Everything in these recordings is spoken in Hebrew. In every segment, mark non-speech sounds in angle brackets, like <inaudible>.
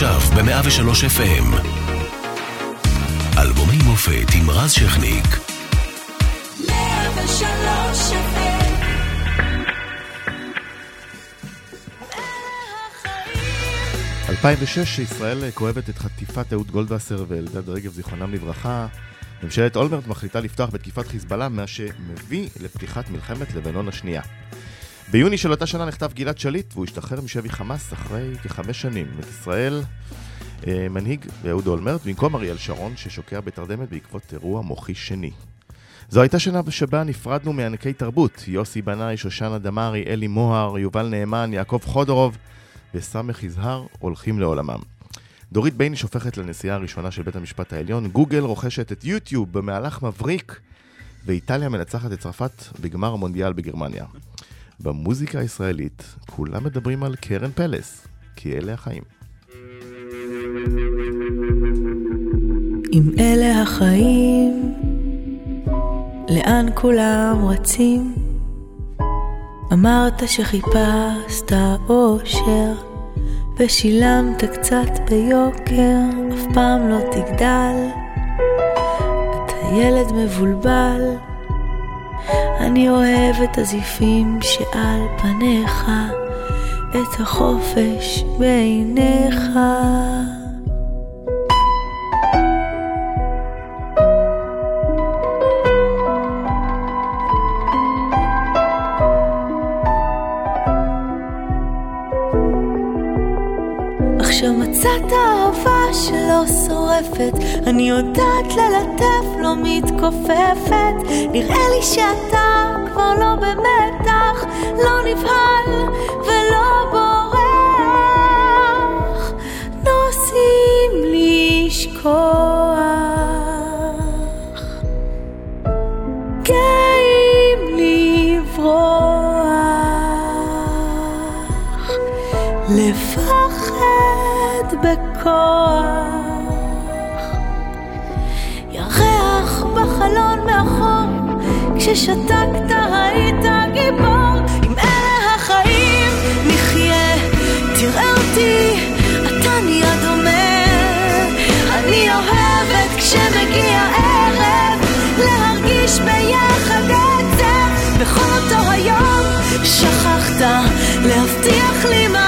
עכשיו ב-103 FM. אלבומי מופת עם רז שכניק. 103 FM 2006, ישראל כואבת את חטיפת אהוד גולדווסר ואלדד רגב, זיכרונם לברכה. ממשלת אולמרט מחליטה לפתוח בתקיפת חיזבאללה, מה שמביא לפתיחת מלחמת לבנון השנייה. ביוני של אותה שנה נחטף גלעד שליט, והוא השתחרר משבי חמאס אחרי כחמש שנים. את ישראל אה, מנהיג אהוד אולמרט במקום אריאל שרון, ששוקע בתרדמת בעקבות אירוע מוחי שני. זו הייתה שנה שבה נפרדנו מענקי תרבות, יוסי בנאי, שושנה דמארי, אלי מוהר, יובל נאמן, יעקב חודורוב וסמך יזהר הולכים לעולמם. דורית בייניש הופכת לנשיאה הראשונה של בית המשפט העליון, גוגל רוכשת את יוטיוב במהלך מבריק, ואיטליה מנצחת את צרפת בגמר המונדיאל בגרמניה. במוזיקה הישראלית כולם מדברים על קרן פלס, כי אלה החיים. אם אלה החיים, לאן כולם רצים? אמרת שחיפשת אושר, ושילמת קצת ביוקר, אף פעם לא תגדל. אתה ילד מבולבל, אני אוהב את הזיפים שעל פניך, את החופש בעיניך. עכשיו מצאת אהבה שלא שורפת, אני יודעת ללטף, לא מתכופפת, נראה לי שאתה כבר לא במתח, לא נבהל ולא בורח, נוסעים לשכוח. בכוח. ירח בחלון מאחור, כששתקת היית גיבור. אם אלה החיים, נחיה, תראה אותי, אתה נהיה דומה. אני אוהבת כשמגיע ערב, להרגיש ביחד עצב. בכל אותו היום שכחת להבטיח לי מה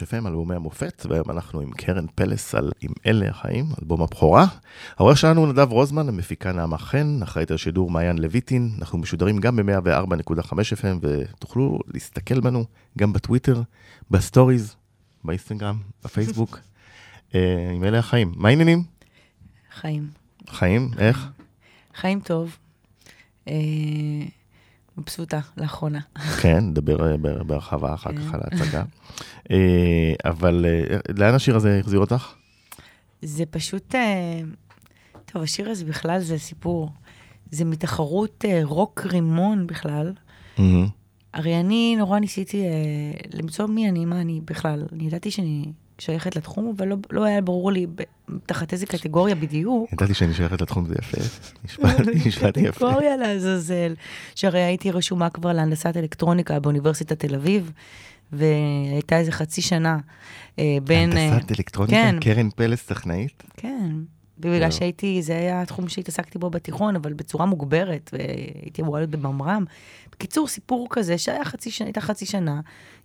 FM, אלבומי המופת, והיום אנחנו עם קרן פלס על "אם אלה החיים", אלבום הבכורה. העורך שלנו הוא נדב רוזמן, המפיקה נעמה חן, אחראית על שידור מעיין לויטין. אנחנו משודרים גם ב-104.5 FM, ותוכלו להסתכל בנו גם בטוויטר, ב stories, באינסטגרם, בפייסבוק. אה, אם אלה החיים. מה העניינים? חיים. חיים? איך? חיים טוב. מבסוטה לאחרונה. כן, נדבר אה, בהרחבה אחר כך כן. על ההצגה. אה, אבל אה, לאן השיר הזה החזיר אותך? זה פשוט... טוב, השיר הזה בכלל זה סיפור. זה מתחרות רוק רימון בכלל. הרי אני נורא ניסיתי למצוא מי אני, מה אני בכלל. אני ידעתי שאני שייכת לתחום, אבל לא, לא היה ברור לי תחת איזה קטגוריה בדיוק. ידעתי שאני שייכת לתחום, זה יפה. נשמע- <laughs> נשמע לי יפה. קטגוריה לעזאזל. שהרי הייתי רשומה כבר להנדסת אלקטרוניקה באוניברסיטת תל אביב, והייתה איזה חצי שנה אה, בין... אה, הנדסת אלקטרוניקה, כן. קרן פלס טכנאית. כן. בגלל זהו. שהייתי, זה היה התחום שהתעסקתי בו בתיכון, אבל בצורה מוגברת, והייתי אמורה להיות בממר"ם. בקיצור, סיפור כזה שהיה חצי שנה, הייתה חצי שנה,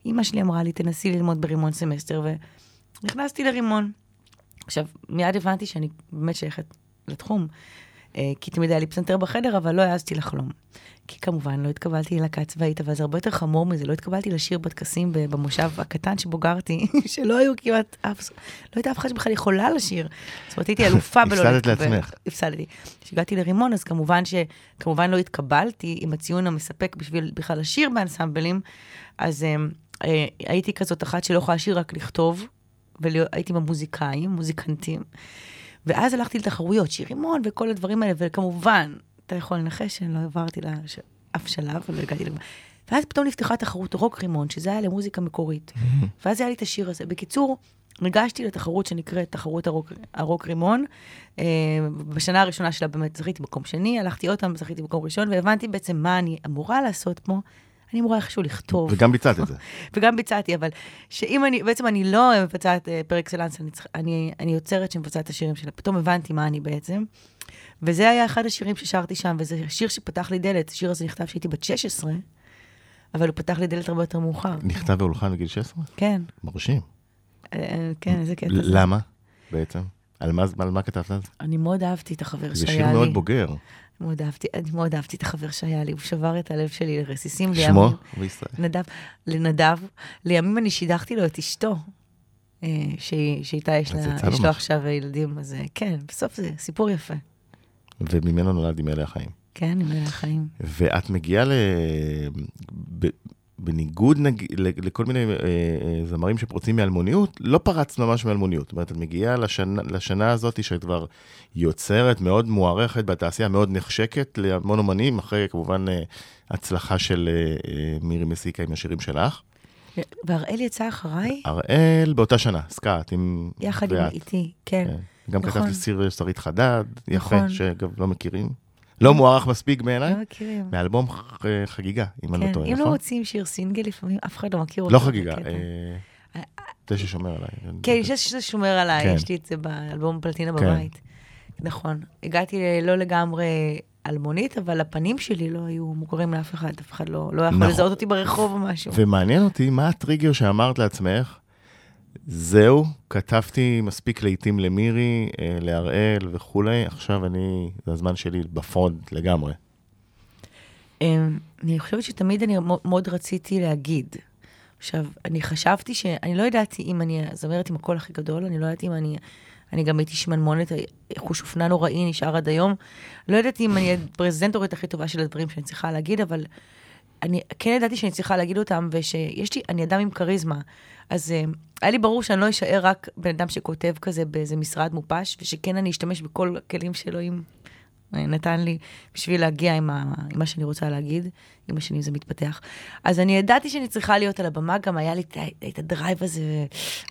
אימא שלי אמרה לי, תנסי ללמוד ברימון סמסטר, ונכנסתי לרימון. עכשיו, מיד הבנתי שאני באמת שייכת לתחום, אה, כי תמיד היה לי פסנתר בחדר, אבל לא העזתי לחלום. כי כמובן לא התקבלתי ללהקה צבאית, אבל זה הרבה יותר חמור מזה, לא התקבלתי לשיר בטקסים במושב הקטן שבו גרתי, <laughs> שלא היו כמעט אף, לא הייתה אף אחד שבכלל יכולה לשיר. זאת אומרת, הייתי אלופה בלא הפסדת להתקבל. לעצמך. הפסדתי. כשהגעתי לרימון, אז כמובן ש... כמובן לא התקבלתי עם הציון המספק בשביל בכלל לשיר באנסמבלים, אז אה, אה, הייתי כזאת אחת שלא יכולה לשיר, רק לכתוב, והייתי עם המוזיקאים, מוזיקנטים. ואז הלכתי לתחרויות, שיר רימון וכל הדברים האלה, וכמובן, אתה יכול לנחש שאני לא עברתי לאף שלב, ולא הגעתי לגמר. ואז פתאום נפתחה תחרות רוק רימון, שזה היה למוזיקה מקורית. <laughs> ואז היה לי את השיר הזה. בקיצור, ניגשתי לתחרות שנקראת תחרות הרוק, הרוק רימון. אה, בשנה הראשונה שלה באמת זכיתי במקום שני, הלכתי עוד פעם, זכיתי במקום ראשון, והבנתי בעצם מה אני אמורה לעשות פה. אני אמורה איכשהו לכתוב. וגם ביצעת את זה. <laughs> וגם ביצעתי, אבל שאם אני, בעצם אני לא מבצעת אה, פר אקסלנס, אני, אני, אני יוצרת שמבצעת את השירים שלה. פתאום הבנתי מה אני בעצם. וזה היה אחד השירים ששרתי שם, וזה שיר שפתח לי דלת. השיר הזה נכתב כשהייתי בת 16, אבל הוא פתח לי דלת הרבה יותר מאוחר. נכתב והולחן בגיל 16? כן, מרשים. אה, כן, איזה קטע. זה. למה בעצם? על מה, על מה כתבת אז? אני מאוד אהבתי את החבר זה שהיה שיר לי. מאוד בוגר. מאוד אהבתי, אני מאוד אהבתי את החבר שהיה לי, הוא שבר את הלב שלי לרסיסים. שמו? לימים- בישראל. נדב, לנדב, לימים אני שידכתי לו את אשתו, אה, שהיא- שאיתה יש לה, יש לו. עכשיו ילדים, אז אה, כן, בסוף זה סיפור יפה. וממנו נולד עם אלה החיים. כן, עם אלה החיים. ואת מגיעה ל... ב... בניגוד נג... לכל מיני אה, אה, זמרים שפורצים מאלמוניות, לא פרצת ממש מאלמוניות. זאת אומרת, את מגיעה לשנה, לשנה הזאת שאת כבר יוצרת, מאוד מוערכת בתעשייה, מאוד נחשקת להמון אומנים, אחרי כמובן אה, הצלחה של אה, אה, מירי מסיקה עם השירים שלך. והראל יצא אחריי, הראל באותה שנה, סקאט, עם... יחד עם. איתי, כן. כן. גם נכון. כתבת סיר שרית חדד, יפה, נכון. שאגב לא מכירים. לא מוערך מספיק בעיניי, לא מכירים. מאלבום חגיגה, אם אני לא כן, טועה, אם לא נכון? רוצים שיר סינגל, לפעמים אף אחד לא מכיר אותו. לא זה חגיגה. אה, זה ששומר עליי. כן, אני חושבת שזה שומר עליי, כן. יש לי את זה באלבום פלטינה כן. בבית. נכון. הגעתי לא לגמרי אלמונית, אבל הפנים שלי לא היו מוכרים לאף אחד, אף אחד לא לא יכול נכון. לזהות אותי ברחוב או משהו. ומעניין אותי, מה הטריגר שאמרת לעצמך, זהו, כתבתי מספיק לעיתים למירי, אה, להראל וכולי, עכשיו אני, זה הזמן שלי בפרונט לגמרי. אמ, אני חושבת שתמיד אני מאוד רציתי להגיד. עכשיו, אני חשבתי ש... אני לא ידעתי אם אני הזמרת עם הקול הכי גדול, אני לא ידעתי אם אני... אני גם הייתי שמנמונת, חוש אופנה נוראי, נשאר עד היום. לא ידעתי אם אני הפרזנטורית הכי טובה של הדברים שאני צריכה להגיד, אבל אני כן ידעתי שאני צריכה להגיד אותם, ושיש לי, אני אדם עם כריזמה. אז uh, היה לי ברור שאני לא אשאר רק בן אדם שכותב כזה באיזה משרד מופש, ושכן אני אשתמש בכל הכלים שאלוהים אה, נתן לי בשביל להגיע עם, ה, עם מה שאני רוצה להגיד, עם השנים זה מתפתח. אז אני ידעתי שאני צריכה להיות על הבמה, גם היה לי את, ה drive הזה,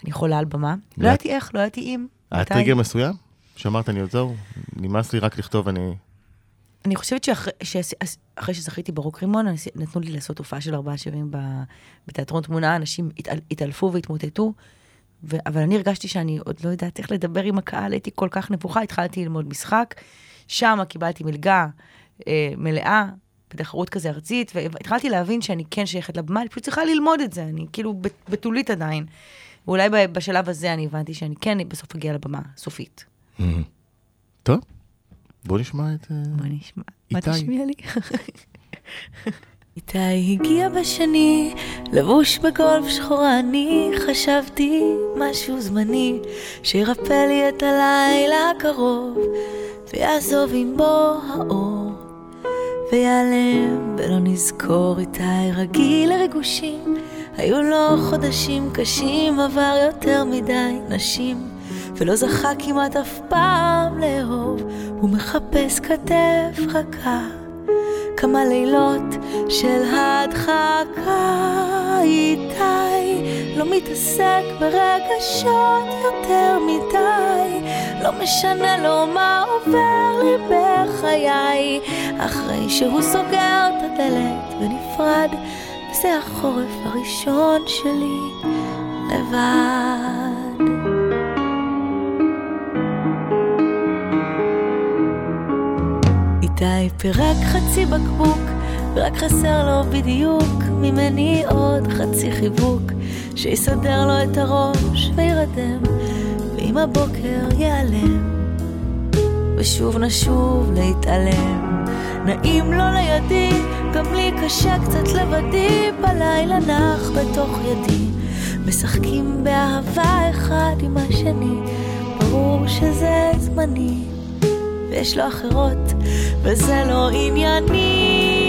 אני יכולה על במה. לא ואת- ידעתי איך, לא ידעתי אם. היה. טריגר מסוים? שאמרת, אני עוד זהו, נמאס לי רק לכתוב, אני... אני חושבת שאחרי שעש- אחרי שזכיתי ברוק רימון, נתנו לי לעשות הופעה של ארבעה שירים בתיאטרון תמונה, אנשים התעל- התעלפו והתמוטטו, ו- אבל אני הרגשתי שאני עוד לא יודעת איך לדבר עם הקהל, הייתי כל כך נבוכה, התחלתי ללמוד משחק, שם קיבלתי מלגה אה, מלאה, בתחרות כזה ארצית, והתחלתי להבין שאני כן שייכת לבמה, אני פשוט צריכה ללמוד את זה, אני כאילו בת- בתולית עדיין. ואולי בשלב הזה אני הבנתי שאני כן בסוף אגיע לבמה, סופית. טוב, בוא נשמע את... אה, מה נשמע? מה איתי. תשמיע לי? <laughs> איתי הגיע בשני, לבוש בגולף שחורה, אני חשבתי משהו זמני, שירפא לי את הלילה הקרוב, ויעזוב עם בוא האור, ויעלם ולא נזכור איתי רגיל לריגושים, היו לו חודשים קשים, עבר יותר מדי נשים, ולא זכה כמעט אף פעם לאהוב, הוא מחפש כתף רכה. כמה לילות של הדחקה איתי לא מתעסק ברגשות יותר מדי לא משנה לו מה עובר לי בחיי, אחרי שהוא סוגר את הדלת ונפרד, וזה החורף הראשון שלי לבד. איתי פירק חצי בקבוק, ורק חסר לו בדיוק ממני עוד חצי חיבוק, שיסדר לו את הראש וירדם, ועם הבוקר ייעלם, ושוב נשוב להתעלם. נעים לו לידי, גם לי קשה קצת לבדי, בלילה נח בתוך ידי. משחקים באהבה אחד עם השני, ברור שזה זמני. ויש לו אחרות, וזה לא ענייני.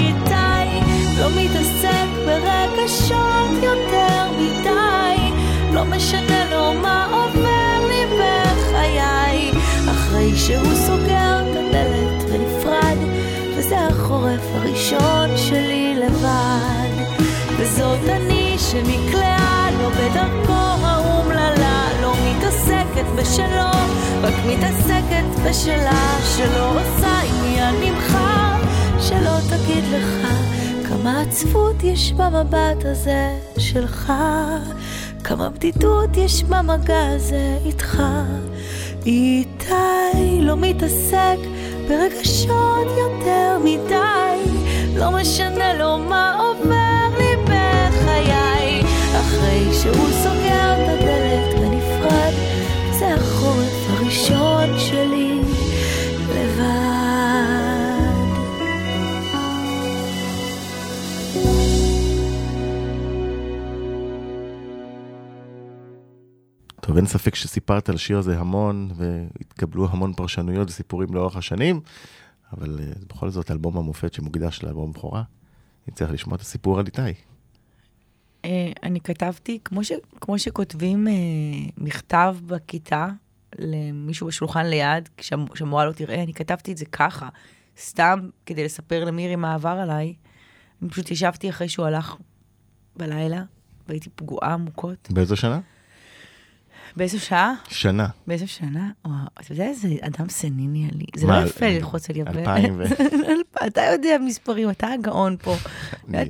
איתי לא מתעסק ברגשות יותר מדי, לא משנה לו מה עובר לי בחיי, אחרי שהוא סוגר את הדלת ונפרד, וזה החורף הראשון שלי לבד. וזאת אני שנקלעה לו בדרכו מתעסקת בשלו, רק מתעסקת בשלה, שלא עושה עניין ממך, שלא תגיד לך כמה עצבות יש במבט הזה שלך, כמה בדידות יש במגע הזה איתך. איתי לא מתעסק ברגשות יותר מדי, לא משנה לו מה עובר לי בחיי, אחרי שהוא סוגר הראשון שלי לבד. טוב, אין ספק שסיפרת על השיר הזה המון, והתקבלו המון פרשנויות וסיפורים לאורך השנים, אבל אה, בכל זאת אלבום המופת שמוקדש לאלבום בכורה. אני צריך לשמוע את הסיפור על איתי. אה, אני כתבתי, כמו, ש, כמו שכותבים אה, מכתב בכיתה למישהו בשולחן ליד, כשהמ- שהמורה לא תראה, אני כתבתי את זה ככה, סתם כדי לספר למירי מה עבר עליי. אני פשוט ישבתי אחרי שהוא הלך בלילה, והייתי פגועה עמוקות. באיזו שנה? באיזו שעה? שנה. באיזו שנה? וואו, אתה יודע איזה אדם סניני אני. זה מה, לא יפה ללחוץ על יבש. אלפיים ו- <laughs> אתה יודע מספרים, אתה הגאון פה.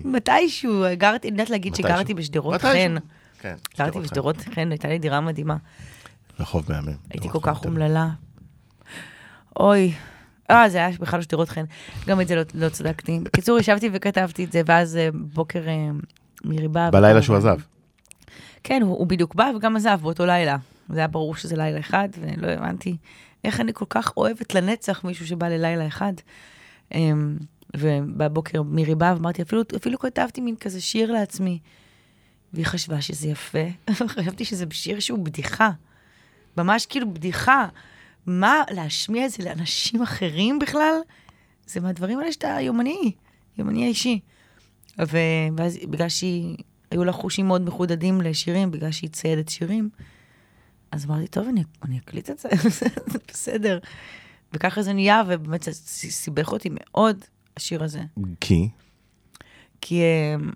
מתישהו, גרתי, אני יודעת להגיד. שגרתי בשדרות. חן. כן. גרתי בשדרות חן, הייתה לי דירה מדהימה. רחוב מהמם. הייתי רחוב כל כך. אומללה. אוי. אה, זה היה בכלל לא שדרות חן. גם את זה לא- לא צדקתי. בקיצור, ישבתי וכתבתי את זה, ואז אה, בוקר אה, מירי באה. בלילה שהוא עזב. כן, הוא, הוא בדיוק בא וגם עזב באותו לילה. זה היה ברור שזה לילה אחד, ולא הבנתי איך אני כל כך אוהבת לנצח מישהו שבא ללילה אחד. אמ, ובבוקר מירי באה ואמרתי, אפילו, אפילו כתבתי מין כזה שיר לעצמי. והיא חשבה שזה יפה. <laughs> חשבתי שזה שיר שהוא בדיחה. ממש כאילו בדיחה. מה, להשמיע את זה לאנשים אחרים בכלל? זה מהדברים האלה שאתה יומני, יומני האישי. ו- ואז בגלל שהיא, היו לה חושים מאוד מחודדים לשירים, בגלל שהיא ציידת שירים, אז אמרתי, טוב, אני, אני אקליט את זה, <laughs> בסדר. וככה זה נהיה, ובאמת זה סיבך אותי מאוד, השיר הזה. כי? כי אמ,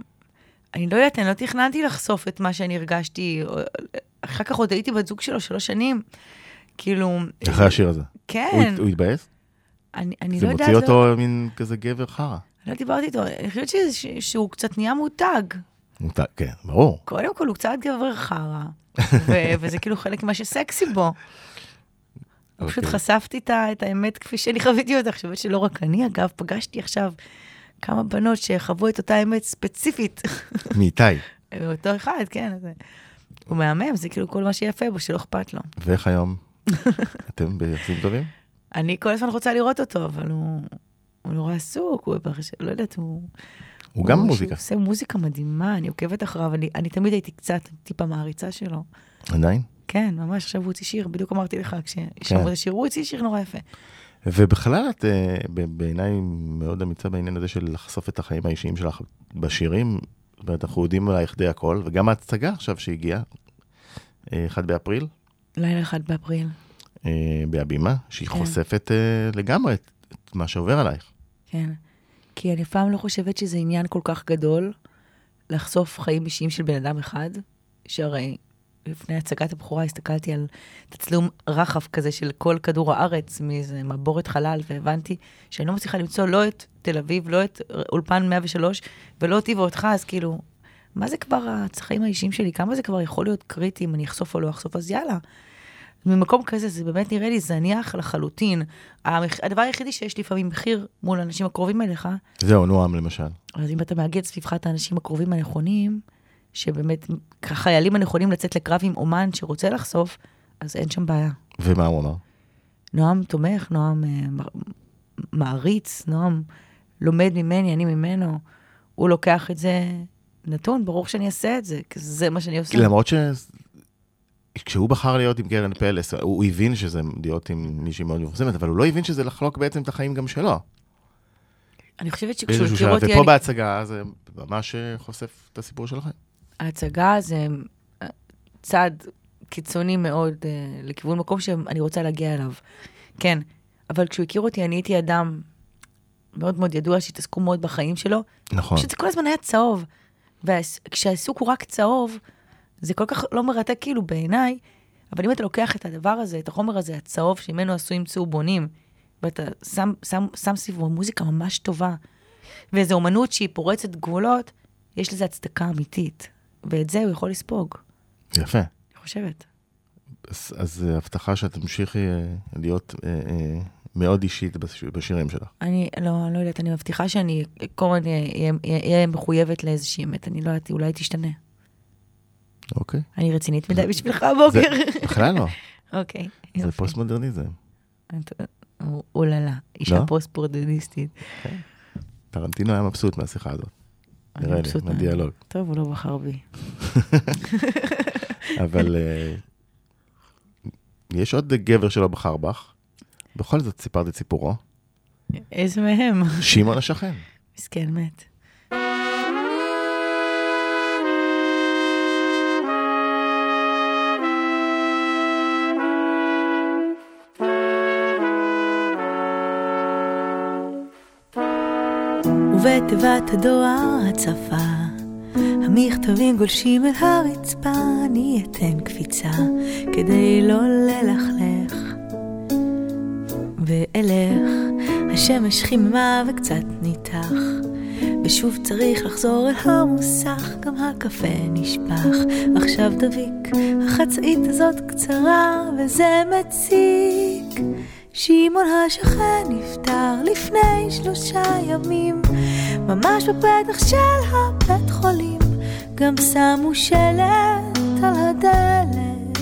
אני לא יודעת, אני לא תכננתי לחשוף את מה שאני הרגשתי. או- אחר כך עוד הייתי בת זוג שלו שלוש שנים. כאילו... אחרי השיר הזה. כן. הוא הת- הוא התבאס? אני, אני זה לא יודעת... מוציא לא- אותו מין כזה גבר חרא. לא דיברתי איתו, אני חושבת ש- שהוא קצת נהיה מותג. מותר- כן, ברור. קודם כל, הוא קצת גבר חרא, ו- <laughs> וזה כאילו חלק ממה שסקסי בו. פשוט אוקיי. חשפתי את האמת כפי שאני חוויתי אותה. חושבת שלא רק אני, אגב, פגשתי עכשיו כמה בנות שחוו את אותה אמת ספציפית. מאיתי. <laughs> אותו אחד, כן. הוא מהמם, זה כאילו כל מה שיפה בו, שלא אכפת לו. ואיך היום? <laughs> אתם ביחסים טובים? אני כל הזמן רוצה לראות אותו, אבל הוא, הוא נורא עסוק, הוא ברש... לא יודעת, הוא... הוא גם הוא מוזיקה. עושה מוזיקה מדהימה, אני עוקבת אחריו, אני, אני תמיד הייתי קצת טיפה מעריצה שלו. עדיין? כן, ממש, עכשיו הוא הוציא שיר, בדיוק אמרתי לך, כן. כששמעו את השיר, הוא הוציא שיר נורא יפה. ובכלל את אה, בעיניי מאוד אמיצה בעניין הזה של לחשוף את החיים האישיים שלך בשירים. זאת אומרת, אנחנו יודעים עלייך די הכל, וגם ההצגה עכשיו שהגיעה, אה, 1 באפריל, לילה אחד באפריל. אה, בהבימה, שהיא כן. חושפת אה, לגמרי את את מה שעובר עלייך. כן. כי אני פעם לא חושבת שזה עניין כל כך גדול לחשוף חיים אישיים של בן אדם אחד, שהרי לפני הצגת הבכורה הסתכלתי על תצלום רחב כזה של כל כדור הארץ, מאיזה מבורת חלל, והבנתי שאני לא מצליחה למצוא לא את תל אביב, לא את אולפן 103, ולא אותי ואותך, אז כאילו, מה זה כבר הצרכים האישיים שלי? כמה זה כבר יכול להיות קריטי אם אני אחשוף או לא אחשוף? אז יאללה. ממקום כזה זה באמת נראה לי זניח לחלוטין. הדבר היחידי שיש לפעמים מחיר מול האנשים הקרובים אליך, זהו, נועם למשל. אז אם אתה מאגד סביבך את האנשים הקרובים הנכונים, שבאמת, החיילים הנכונים לצאת לקרב עם אומן שרוצה לחשוף, אז אין שם בעיה. ומה הוא אמר? נועם תומך, נועם אה, מעריץ, נועם לומד ממני, אני ממנו. הוא לוקח את זה נתון, ברור שאני אעשה את זה, כי זה מה שאני עושה. למרות ש... כשהוא בחר להיות עם קרן פלס, הוא, הבין שזה להיות עם מישהי מאוד מפורסמת, אבל הוא לא הבין שזה לחלוק בעצם את החיים גם שלו. אני חושבת שכשהוא הכיר אותי, ופה אני... בהצגה זה ממש אה, חושף את הסיפור שלכם. ההצגה זה אה, צעד קיצוני מאוד uh, לכיוון מקום שאני רוצה להגיע אליו. כן, אבל כשהוא הכיר אותי, אני הייתי אדם מאוד מאוד ידוע שהתעסקו מאוד בחיים שלו. נכון. פשוט זה כל הזמן היה צהוב. וכשהעיסוק הוא רק צהוב, זה כל כך לא מרתק כאילו בעיניי, אבל אם אתה לוקח את הדבר הזה, את החומר הזה, הצהוב, שממנו עשויים צהובונים, ואתה שם, שם, שם סביבו מוזיקה ממש טובה, ואיזו אומנות שהיא פורצת גבולות, יש לזה הצדקה אמיתית. ואת זה הוא יכול לספוג, יפה. אני חושבת. אז, אז אה, הבטחה שאת תמשיכי אה, להיות אה, אה, מאוד אישית בש, בשירים שלך. אני לא, לא יודעת, אני מבטיחה שאני כל הזמן אהיה- מחויבת לאיזושהי אמת, אני לא יודעת, אולי תשתנה. אוקיי. אני רצינית מדי בשבילך הבוקר. בכלל לא, <laughs> אוקיי, זה יופי. פוסט מודרניזם. את- אוללה, אישה לא? פוסט-פורדניסטית. טרנטינו היה מבסוט מהשיחה הזאת, נראה לי, מהדיאלוג. טוב, הוא לא בחר בי. <laughs> אבל אה, יש עוד גבר שלא בחר בך. בכל זאת סיפרת את סיפורו. איזה מהם? שמעון השכן. מסכן מת. ובתיבת הדואר הצפה, המכתבים גולשים אל הרצפה, אני אתן קפיצה כדי לא ללכלך. ואלך, השמש חיממה וקצת ניתח, ושוב צריך לחזור אל המוסך, גם הקפה נשפך, עכשיו דביק, החצאית הזאת קצרה, וזה מציק. שמעון השכן נפטר לפני שלושה ימים, ממש בפתח של הבית חולים, גם שמו שלט על הדלת.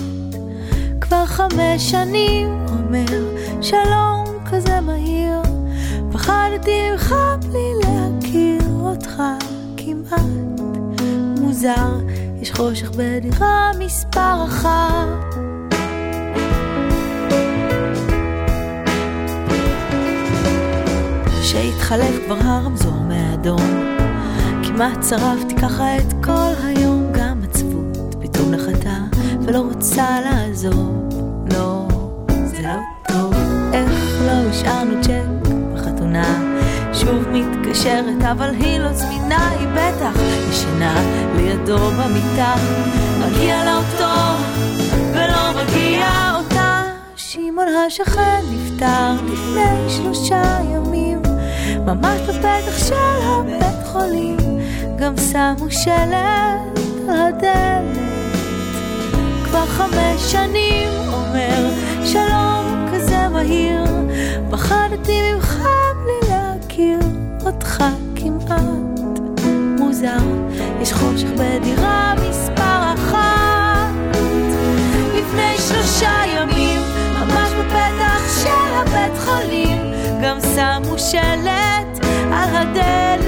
כבר חמש שנים אומר שלום כזה מהיר פחדתי ממך בלי להכיר אותך כמעט מוזר יש חושך בדירה מספר אחת שהתחלף כבר הרמזור מאדום כמעט שרפתי ככה את כל היום גם עצבות פתאום נחתה ולא רוצה לעזוב לא, זה לא טוב. איך לא השארנו צ'ק בחתונה? שוב מתקשרת אבל היא לא זמינה היא בטח ישנה לידו במיטה. מגיע לה אותו ולא מגיע אותה. שמעון השכן נפטר לפני שלושה ימים ממש בפתח של הבית חולים גם שמו שלט על הדלת. כבר חמש שנים אומר שלום כזה מהיר פחדתי ממך בלי להכיר אותך כמעט מוזר. יש חושך בדירה שמו שלט על הדלת.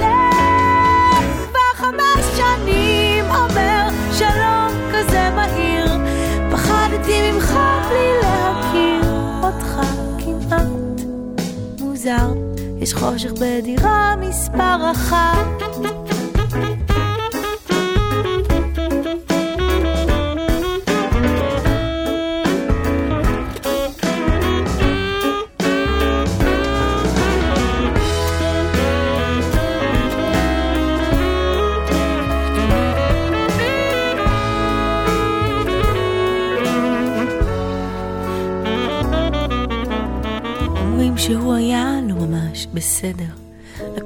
כבר חמש שנים אומר שלום כזה מהיר פחדתי ממך בלי להכיר אותך כמעט מוזר. יש חושך בדירה מספר אחת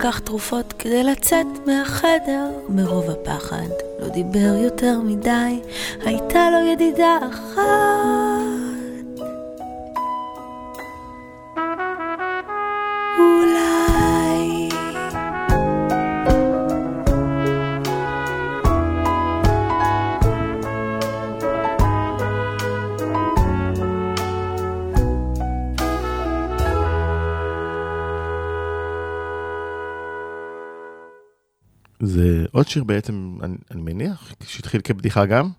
לקח תרופות כדי לצאת מהחדר, מרוב הפחד לא דיבר יותר מדי, הייתה לו ידידה אחת. זה עוד שיר בעצם, אני, אני מניח, שהתחיל כבדיחה גם?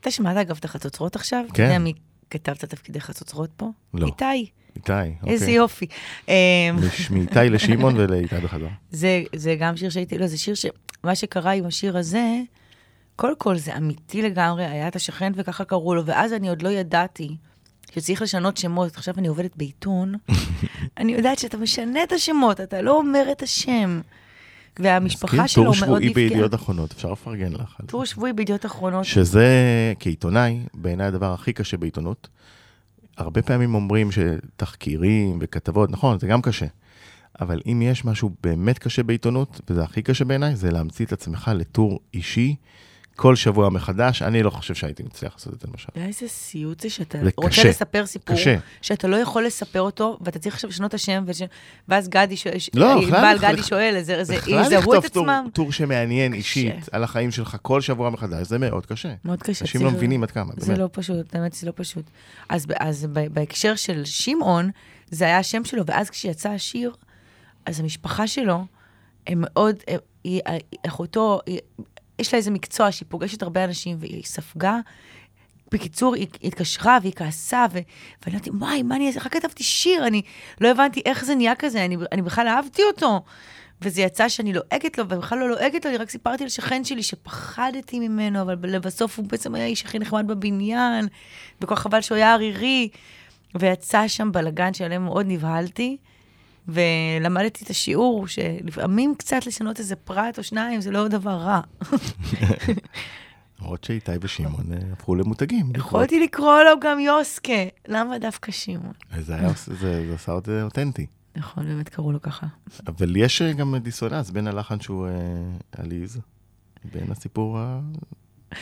אתה שמעת אגב את החצוצרות עכשיו? כן. אתה יודע מי כתב את התפקידי חצוצרות פה? לא. איתי. איתי, אוקיי. איזה יופי. אמ, מאיתי לשמעון <laughs> ולאיתי בחזרה. זה, זה גם שיר שהייתי, לא, זה שיר ש... מה שקרה עם השיר הזה, קודם כל זה אמיתי לגמרי, היה את השכן וככה קראו לו, ואז אני עוד לא ידעתי שצריך לשנות שמות. עכשיו אני עובדת בעיתון, <laughs> אני יודעת שאתה משנה את השמות, אתה לא אומר את השם. והמשפחה כן, שלו טור מאוד שבועי נפגעה. בידיעות אחרונות, אפשר לפרגן לך. טור שבועי בידיעות אחרונות. שזה, כעיתונאי, בעיניי הדבר הכי קשה בעיתונות. הרבה פעמים אומרים שתחקירים וכתבות, נכון, זה גם קשה. אבל אם יש משהו באמת קשה בעיתונות, וזה הכי קשה בעיניי, זה להמציא את עצמך לטור אישי כל שבוע מחדש. אני לא חושב שהייתי מצליח לעשות את זה למשל. איזה סיוט זה שאתה זה רוצה קשה. לספר סיפור, קשה. שאתה לא יכול לספר אותו, ואתה צריך עכשיו לשנות את השם, וש... ואז גדי שואל, לא, בכלל, בעל בכלל, גדי שואל, זה, זה, בכלל יזהו את לכתוב טור- עצמם. טור שמעניין קשה. אישית על החיים שלך כל שבוע מחדש, זה מאוד קשה. מאוד קשה. אנשים לא מבינים עד כמה, זה באמת. לא פשוט, האמת זה לא פשוט. אז, אז בהקשר של שמעון, זה היה השם שלו, ואז כשיצא השיר, אז המשפחה שלו, הם מאוד, הם- היא, אחותו, היא, יש לה איזה מקצוע שהיא פוגשת הרבה אנשים, והיא ספגה. בקיצור, היא התקשרה והיא כעסה, ו... ואני אמרתי, וואי, מה אני אעשה? רק כתבתי שיר, אני לא הבנתי איך זה נהיה כזה, אני, אני בכלל אהבתי אותו. וזה יצא שאני לועגת לו, ובכלל לא לועגת לו, אני רק סיפרתי על שכן שלי שפחדתי ממנו, אבל לבסוף הוא בעצם היה האיש הכי נחמד בבניין, וכל חבל שהוא היה ערירי. ויצא שם בלגן שעליהם מאוד נבהלתי, ולמדתי את השיעור, שלפעמים קצת לשנות איזה פרט או שניים, זה לא דבר רע. למרות שאיתי ושמעון אה, הפכו למותגים. יכולתי לקרוא לו גם יוסקה, למה דווקא שמעון? זה עושה- זה עשה עוד אה, אותנטי. נכון, באמת קראו לו ככה. אבל יש אה, גם דיסוננס בין הלחן שהוא אה, עליז, בין הסיפור ה...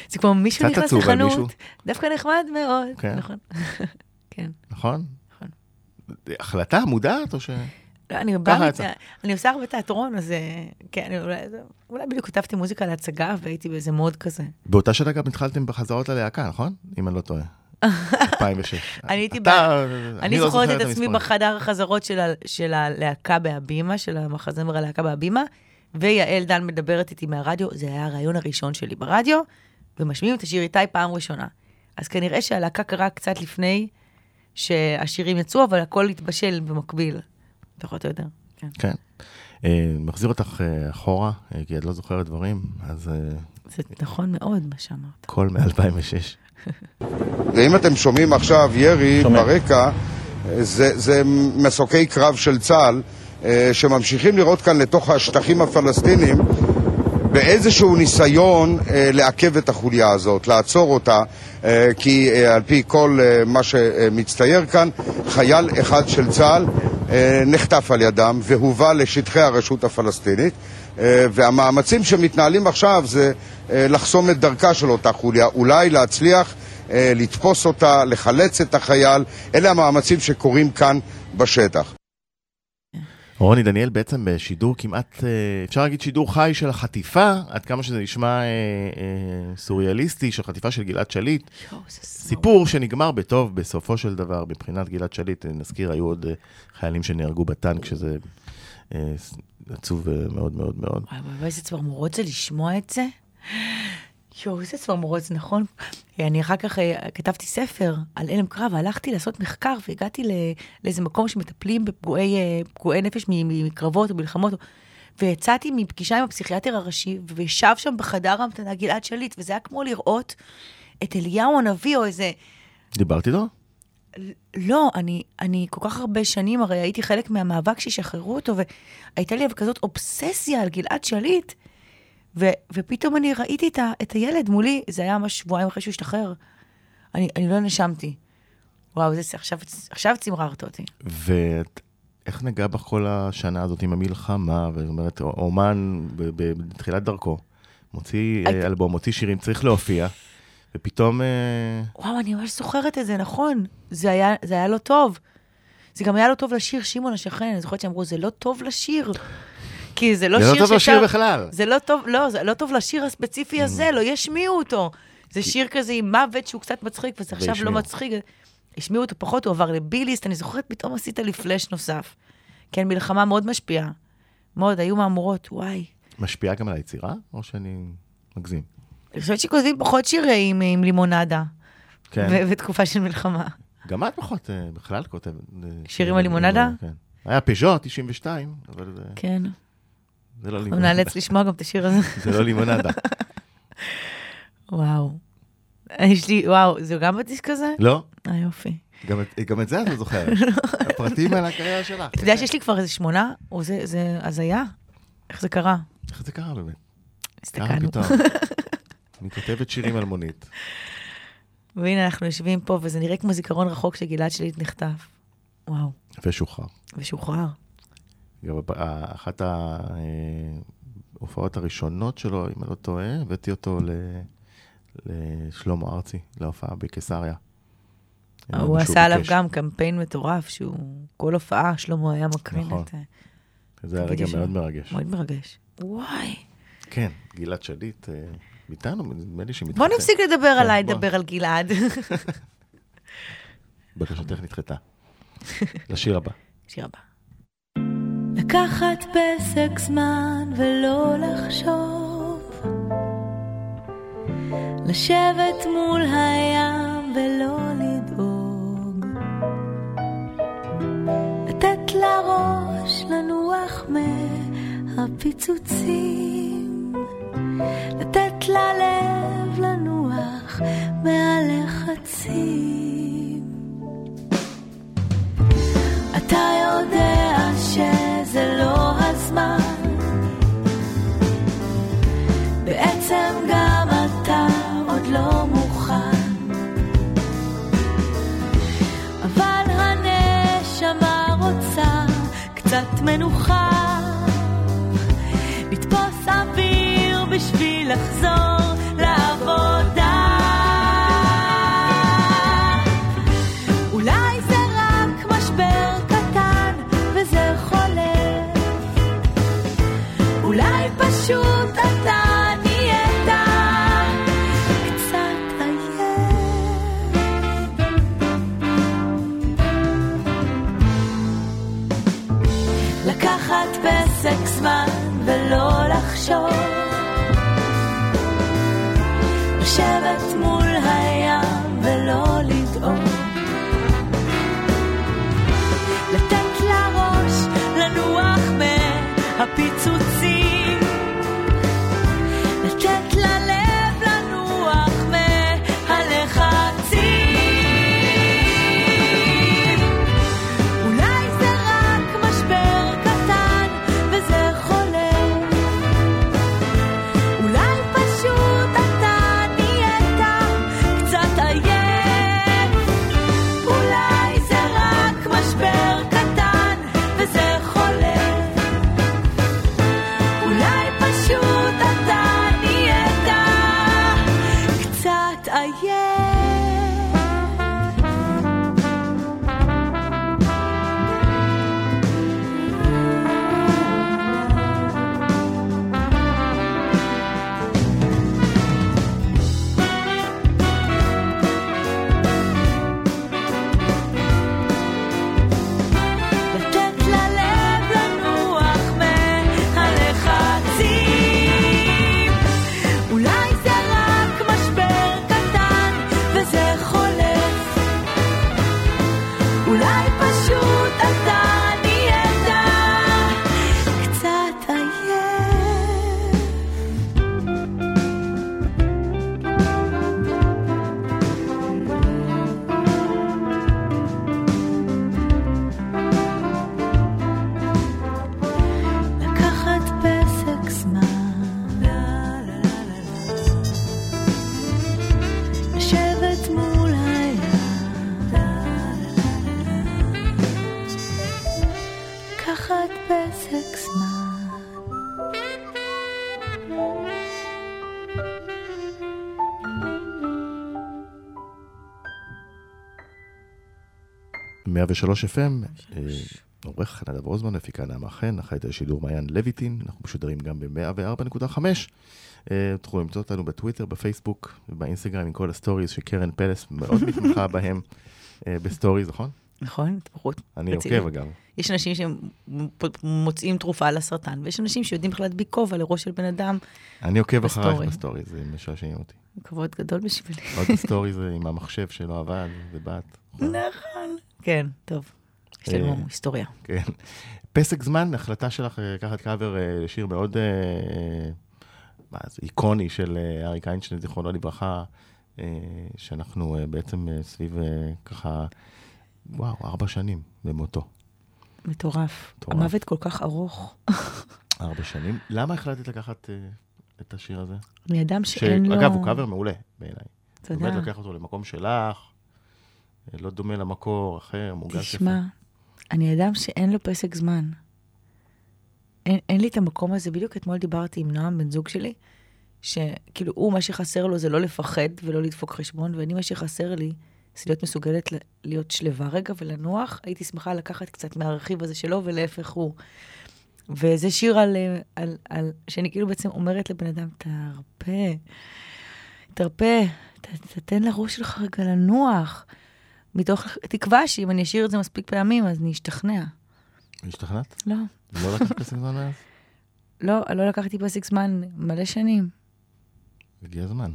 זה כמו מישהו נכנס. לחנות, דווקא נחמד מאוד. כן. נכון. <laughs> כן. נכון? נכון. החלטה מודעת או ש... לא, אני ככה באה, אני עושה הרבה תיאטרון, אז אה, כן, אולי, אולי בדיוק כתבתי מוזיקה להצגה והייתי באיזה מוד כזה. באותה שנה גם התחלתם בחזרות ללהקה, נכון? אם אני לא טועה. <laughs> 2006. אני הייתי אתה- אני לא זוכרת זוכר את עצמי. בחדר החזרות של הלהקה בהבימה, של המחזמר הלהקה בהבימה, ויעל דן מדברת איתי מהרדיו, זה היה הרעיון הראשון שלי ברדיו, ומשמיעים את השיר איתי פעם ראשונה. אז כנראה שהלהקה קרה קצת לפני שהשירים יצאו, אבל הכל התבשל במקביל. פחות או יותר, כן. כן. אה, מחזיר אותך אה, אחורה, אה, כי את לא זוכרת דברים, אז אה, זה נכון מאוד מה שאמרת. קול מ-2006. ואם אתם שומעים עכשיו ירי ברקע, זה, זה מסוקי קרב של צה"ל אה, שממשיכים לראות כאן לתוך השטחים הפלסטינים באיזשהו ניסיון אה, לעכב את החוליה הזאת, לעצור אותה, אה, כי אה, על פי כל אה, מה שמצטייר כאן, חייל אחד של צה"ל נחטף על ידם והובא לשטחי הרשות הפלסטינית. אה, והמאמצים שמתנהלים עכשיו זה אה, לחסום את דרכה של אותה חוליה, אולי להצליח אה, לתפוס אותה, לחלץ את החייל. אלה המאמצים שקורים כאן בשטח. רוני דניאל בעצם בשידור כמעט, אה, אפשר להגיד שידור חי של החטיפה, עד כמה שזה נשמע אה, אה, סוריאליסטי, של חטיפה של גלעד שליט. סיפור שנגמר בטוב בסופו של דבר, מבחינת גלעד שליט, אה, נזכיר, היו עוד אה, חיילים שנהרגו בטנק, שזה אה, עצוב אה, מאוד מאוד מאוד. וואי וואי, איזה צמרמורות זה לשמוע את זה. יואו, איזה צמרמורות זה, נכון? אני אחר כך אה, כתבתי ספר על הלם קרב, והלכתי לעשות מחקר, והגעתי לאיזה מקום שמטפלים בפגועי אה, נפש מקרבות או מלחמות. ויצאתי מפגישה עם הפסיכיאטר הראשי, וישב שם בחדר ההמתנה גלעד שליט, וזה היה כמו לראות את אליהו הנביא או איזה... דיברתי איתו? לא, אני, אני כל כך הרבה שנים, הרי הייתי חלק מהמאבק שישחררו אותו, והייתה לי כזאת אובססיה על גלעד שליט, ו, ופתאום אני ראיתי את, ה, את הילד מולי, זה היה ממש שבועיים אחרי שהוא השתחרר. אני, אני לא נשמתי. וואו, זה, עכשיו, עכשיו צמררת אותי. איך נגע בך כל השנה הזאת עם המלחמה, זאת אומרת, אומן בתחילת דרכו, מוציא היית- אה, אלבום, מוציא שירים, צריך להופיע, ופתאום... אה, וואו, אני ממש זוכרת את זה, נכון. זה היה, זה היה לא טוב. זה גם היה לא טוב לשיר שמעון השכן, אני זוכרת שאמרו, זה לא טוב לשיר. כי זה לא זה שיר לא טוב לשיר בכלל. זה לא טוב, לא, זה לא טוב לשיר הספציפי הזה, לא ישמיעו אותו. זה שיר כזה עם מוות שהוא קצת מצחיק, וזה עכשיו לא. מצחיק. השמיעו אותו פחות, הוא עבר לביליסט, אני זוכרת, פתאום עשית לי פלאש נוסף. כן, מלחמה מאוד משפיעה. מאוד, היו מהמורות, וואי. משפיעה גם על היצירה, או שאני מגזים? אני חושבת שכותבים פחות שירים עם לימונדה, כן. בתקופה של מלחמה. גם את פחות אה, בכלל כותבת. אה, שירים על לימונדה? כן. היה פיז'ו 92, אבל זה- כן. זה לא לימונדה. נאלץ לשמוע גם את השיר הזה. זה לא לימונדה. וואו. יש לי, וואו, זה גם בדיסק הזה? לא? אה, יופי. גם את- גם את זה את לא זוכרת. <laughs> הפרטים על הקריירה שלך. אתה יודע שיש לי כבר איזה שמונה? או זה, זה הזיה? איך זה קרה? איך זה קרה באמת? הסתכלנו. <laughs> אני כותבת שירים על מונית. והנה, אנחנו יושבים פה, וזה נראה כמו זיכרון רחוק שגלעד שליט נחטף. וואו, ושוחרר. ושוחרר. גם הפ- ה- אחת ההופעות הראשונות שלו, אם אני לא טועה, הבאתי אותו ל- לשלמה ארצי, להופעה בקיסריה. הוא שהוא עשה עליו. גם קמפיין מטורף, שהוא, כל הופעה, שלמה היה מקרין נכון. את זה. זה היה רגע מאוד מרגש. מאוד מרגש. וואי. כן, גלעד שליט, אה, איתנו, נדמה לי שמתחתן. בוא נפסיק לדבר כן, עליי. נדבר על גלעד. <laughs> בקשתך נדחתה. לשיר הבא. שיר הבא. לקחת פסק זמן ולא לחשוב. לשבת מול הים ולא לדאוג. לתת לראש לנוח מהפיצוצים. לתת ללב לנוח מהלחצים. אתה יודע לא הזמן. בעצם גם אתה עוד לא מוכן. אבל הנשמה רוצה קצת מנוחה. לתפוס אוויר בשביל לחזור 103 FM, אה, עורך נדב רוזמן, מפיקה נעמה חן, אחראית השידור מעיין לויטין, אנחנו משודרים גם ב-104.5. אה, תוכלו למצוא אותנו בטוויטר, בפייסבוק ובאינסטגרם עם כל ה stories שקרן פלס מאוד מתמחה <laughs> בהם אה, ב stories, נכון? נכון? התמחות. אני. עוקב אגב. יש אנשים שמוצאים תרופה לסרטן, ויש אנשים שיודעים איך להדביק כובע לראש של בן אדם. אני עוקב אחרייך ב story. ב stories, זה משעשעים אותי. כבוד גדול בשבילי. עוד ב stories אה, <laughs> עם המחשב שלא עבד, ובת. נכון. כן, טוב. יש לנו אה, היסטוריה. כן. פסק זמן, החלטה שלך אה, לקחת קאבר אה, לשיר מאוד מה זה, איקוני של אריק איינשטיין, זיכרונו לברכה, שאנחנו בעצם סביב ככה, וואו, ארבע שנים במותו. מטורף. מטורף. המוות כל כך ארוך. <laughs> ארבע שנים. למה החלטת לקחת את השיר הזה? מאדם שאין לו... שאגב, הוא קאבר מעולה בעיניי. תודה. באמת לוקח אותו למקום שלך, לא דומה למקור אחר, מוגש יפה. תשמע, אני אדם שאין לו פסק זמן. אין, אין לי את המקום הזה. בדיוק אתמול דיברתי עם נועם, בן זוג שלי, שכאילו, הוא, מה שחסר לו זה לא לפחד ולא לדפוק חשבון, ואני, מה שחסר לי זה להיות מסוגלת להיות שלווה רגע ולנוח. הייתי שמחה לקחת קצת מהרכיב הזה שלו, ולהפך הוא. וזה שיר על, על, על, שאני כאילו בעצם אומרת לבן אדם, תרפה, תרפה, ת, תתן לראש שלך רגע לנוח. מתוך תקווה שאם אני אשאיר את זה מספיק פעמים, אז אני אשתכנע. השתכנעת? לא, לא לקחת פסק זמן מאז? לא, לא לקחתי פסק זמן מלא שנים. הגיע הזמן.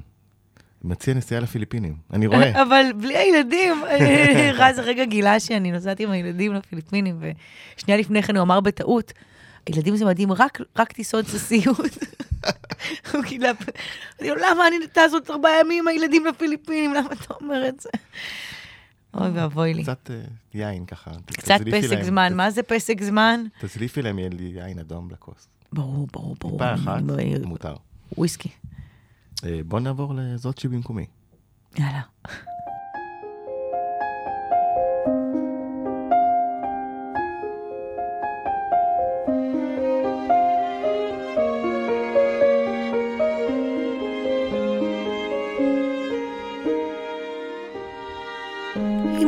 מציע נסיעה לפיליפינים. אני רואה. <laughs> אבל בלי הילדים, <laughs> רז הרגע גילה שאני נוסעת עם הילדים לפיליפינים, ושנייה לפני כן הוא אמר בטעות, הילדים זה מדהים, רק, רק טיסות זה סיוט. <laughs> הוא אומר, למה אני טס עוד ארבעה ימים עם הילדים לפיליפינים, למה אתה אומר את זה? אוי ואבוי לי. קצת אה, יין ככה. קצת פסק זמן, מה זה פסק זמן? תזליפי להם יין אדום לכוס. ברור, ברור, ברור. טיפה אחת, מותר. וויסקי. אה, בוא נעבור לזאת שבמקומי. יאללה.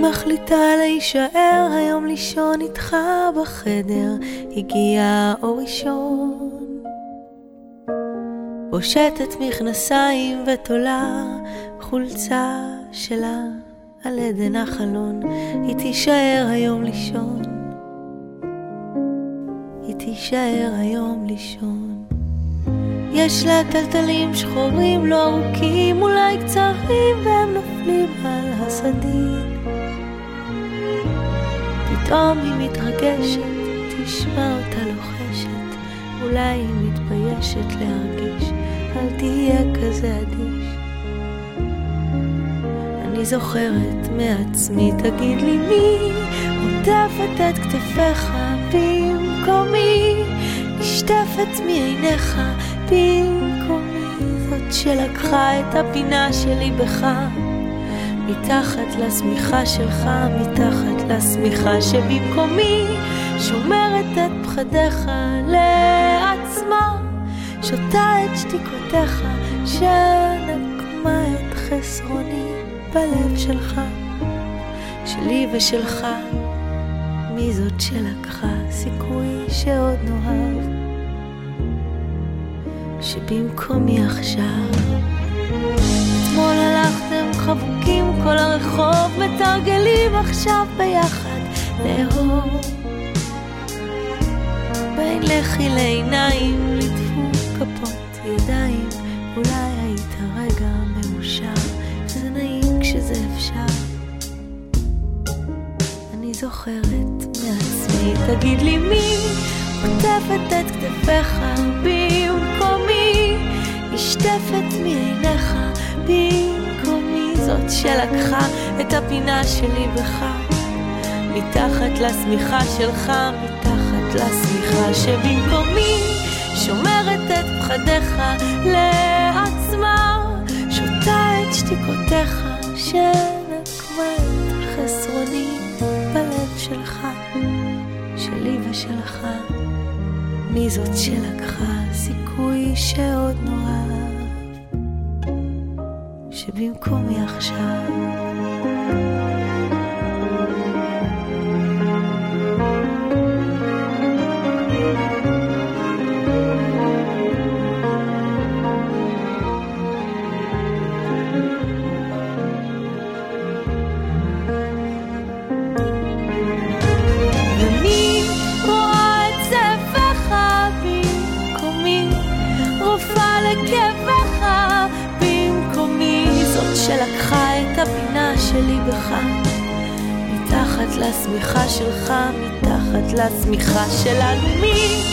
מחליטה להישאר היום לישון איתך בחדר, הגיע האור ראשון. פושטת מכנסיים ותולה חולצה שלה על עדן החלון, היא תישאר היום לישון. היא תישאר היום לישון. יש לה טלטלים שחורים לא ארוכים, אולי קצרים, והם נופלים על הסדין. פתאום היא מתרגשת, תשמע אותה לוחשת, אולי היא מתביישת להרגיש, אל תהיה כזה אדיש. אני זוכרת מעצמי, תגיד לי מי עוטפת את כתפיך במקומי, נשטפת מעיניך במקומי, זאת שלקחה את הפינה שלי בך. מתחת לשמיכה שלך, מתחת לשמיכה שבמקומי שומרת את פחדיך לעצמה, שותה את שתיקותיך שנקמה את חסרוני בלב שלך, שלי ושלך, מי זאת שלקחה סיכוי שעוד נאהב, שבמקומי עכשיו אתמול הלכתם חבוקים כל הרחוב, מתרגלים עכשיו ביחד לאהוב. בין לחי לעיניים, לדפוק כפות ידיים, אולי היית רגע מאושר, זה נעים כשזה אפשר. אני זוכרת מעצמי, תגיד לי מי עוטפת את כתפיך במקומי, נשטפת מעיניך במקומי, זאת שלקחה את הפינה שלי בך, מתחת לשמיכה שלך, מתחת לשמיכה שבמקומי, שומרת את פחדיך לעצמה, שותה את שתיקותיך, שנקמה את חסרוני בלב שלך, שלי ושלך. מי זאת שלקחה סיכוי שעוד שבמקומי עכשיו לשמיכה שלך, מתחת לשמיכה שלנו. מי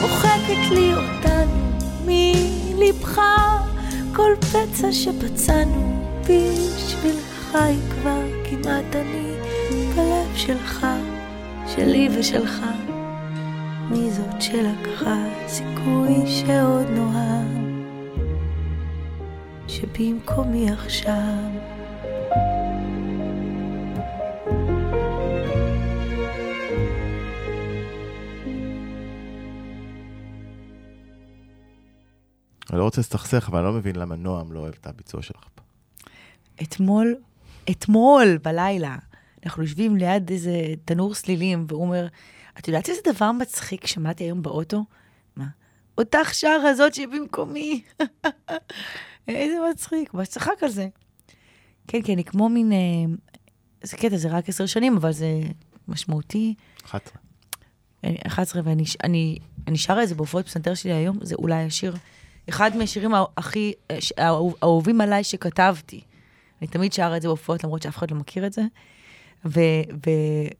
מוחקת לי אותנו מלבך? כל פצע שפצענו בשבילך היא כבר כמעט אני בלב שלך, שלי ושלך. מי זאת שלקחה סיכוי שעוד נוהג, שבמקומי עכשיו אני לא רוצה להסתכסך, אבל אני לא מבין למה נועם לא אוהב את הביצוע שלך. אתמול, אתמול בלילה, אנחנו יושבים ליד איזה תנור סלילים, והוא אומר, את יודעת איזה דבר מצחיק שמעתי היום באוטו? מה? אותך שרה הזאת שבמקומי. <laughs> איזה מצחיק, ממש צחק על זה. כן, כן, אני כמו מין... אה, זה קטע, זה רק עשר שנים, אבל זה משמעותי. 11. אני- 11, ואני אני, אני שרה את זה בהופעות פסנתר שלי היום, זה אולי השיר, אחד מהשירים הכי, אה, האהוב- האהובים עליי שכתבתי. אני תמיד שרה את זה בהופעות, למרות שאף אחד לא מכיר את זה. ו, ו,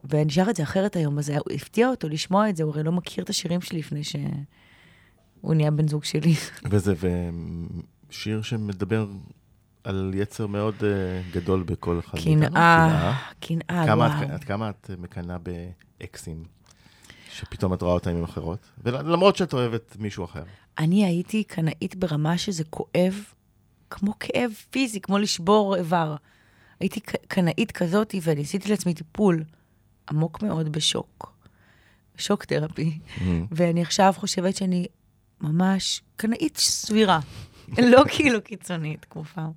ואני שרה את זה אחרת היום, אז זה הפתיע אותו לשמוע את זה, הוא הרי לא מכיר את השירים שלי לפני שהוא נהיה בן זוג שלי. <laughs> וזה ושיר שמדבר על יצר מאוד uh, גדול בכל אחד. קנאה, קנאה, כמה וואו. את, עד כמה את מקנאה באקסים, שפתאום את רואה אותם עם אחרות? ולמרות שאת אוהבת מישהו אחר. אני הייתי קנאית ברמה שזה כואב, כמו כאב פיזי, כמו לשבור איבר. הייתי קנאית כזאת, ואני עשיתי לעצמי טיפול עמוק מאוד בשוק. שוק תרפי. ואני עכשיו חושבת שאני ממש קנאית סבירה. <laughs> לא כאילו קיצונית, כמו פעם.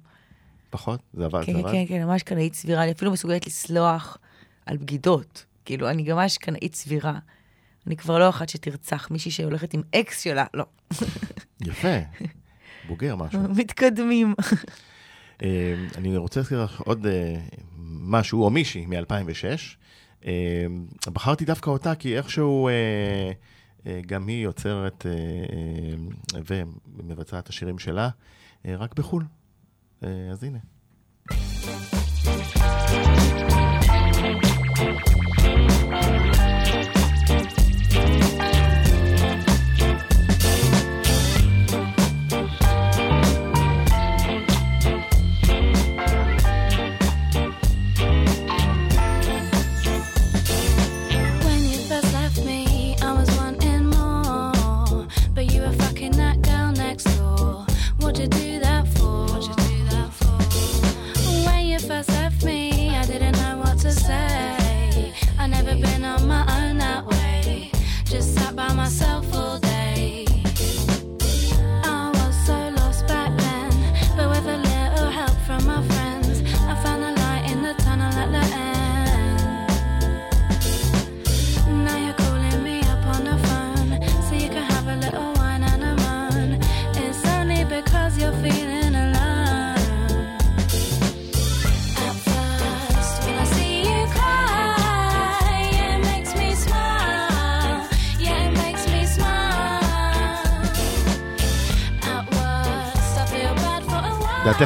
פחות? זה עבד? כן, זה עבד? כן, כן, ממש קנאית סבירה. אני אפילו מסוגלת לסלוח על בגידות. כאילו, אני ממש קנאית סבירה. אני כבר לא אחת שתרצח מישהי שהולכת עם אקס שלה, לא. <laughs> יפה. בוגר משהו. <laughs> מתקדמים. אה, אני רוצה להזכיר לך עוד אה, משהו, או מישהי מ-2006. אה, בחרתי דווקא אותה, כי איכשהו גם היא יוצרת ומבצעת את השירים שלה, רק בחו"ל. אז הנה. When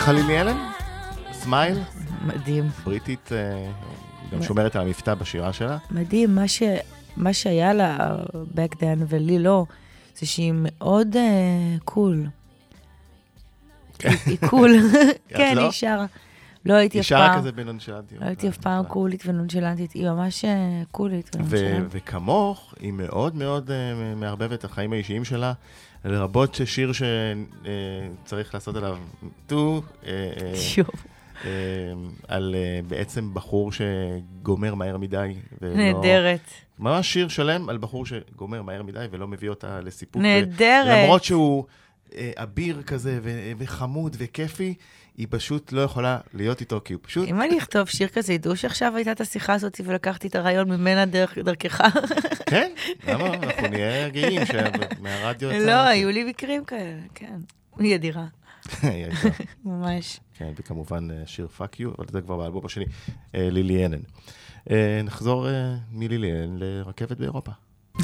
על לילי אלן? Smile? מדהים. בריטית, אה, גם שומרת על המבטא בשירה שלה. מדהים, מה, ש... מה שהיה לה back then ולי לא, זה שהיא מאוד אה, cool. היא היא cool. <laughs> <laughs> כן, לא? היא שרה. לא הייתי היא אף שרה פעם, כזה בנונשלנטיות. לא הייתי אף פעם קולית ונונשלנטית, היא ממש אה, קולית ו- ונונשלנטית. וכמוך, היא מאוד מאוד מערבבת את החיים האישיים שלה, לרבות שיר שצריך לעשות עליו טו, יואו, uh, על בעצם בחור שגומר מהר מדי. נהדרת. ממש שיר שלם על בחור שגומר מהר מדי ולא מביא אותה לסיפוק. נהדרת. למרות שהוא אה, אביר כזה וחמוד וכיפי, היא פשוט לא יכולה להיות איתו, כי הוא פשוט... אם אני אכתוב שיר כזה, ידעו שעכשיו הייתה את השיחה הזאת ולקחתי את הרעיון ממנה דרך- דרכך. כן, למה? אנחנו נהיה גאים שמהרדיו. לא, היו לי מקרים כאלה, כן. היא אדירה. <laughs> ממש. כן, וכמובן אה, שיר Fuck You, אבל זה כבר באלבום השני, אה, לילי אלן. אה, נחזור מלילי אלן לרכבת באירופה. <laughs>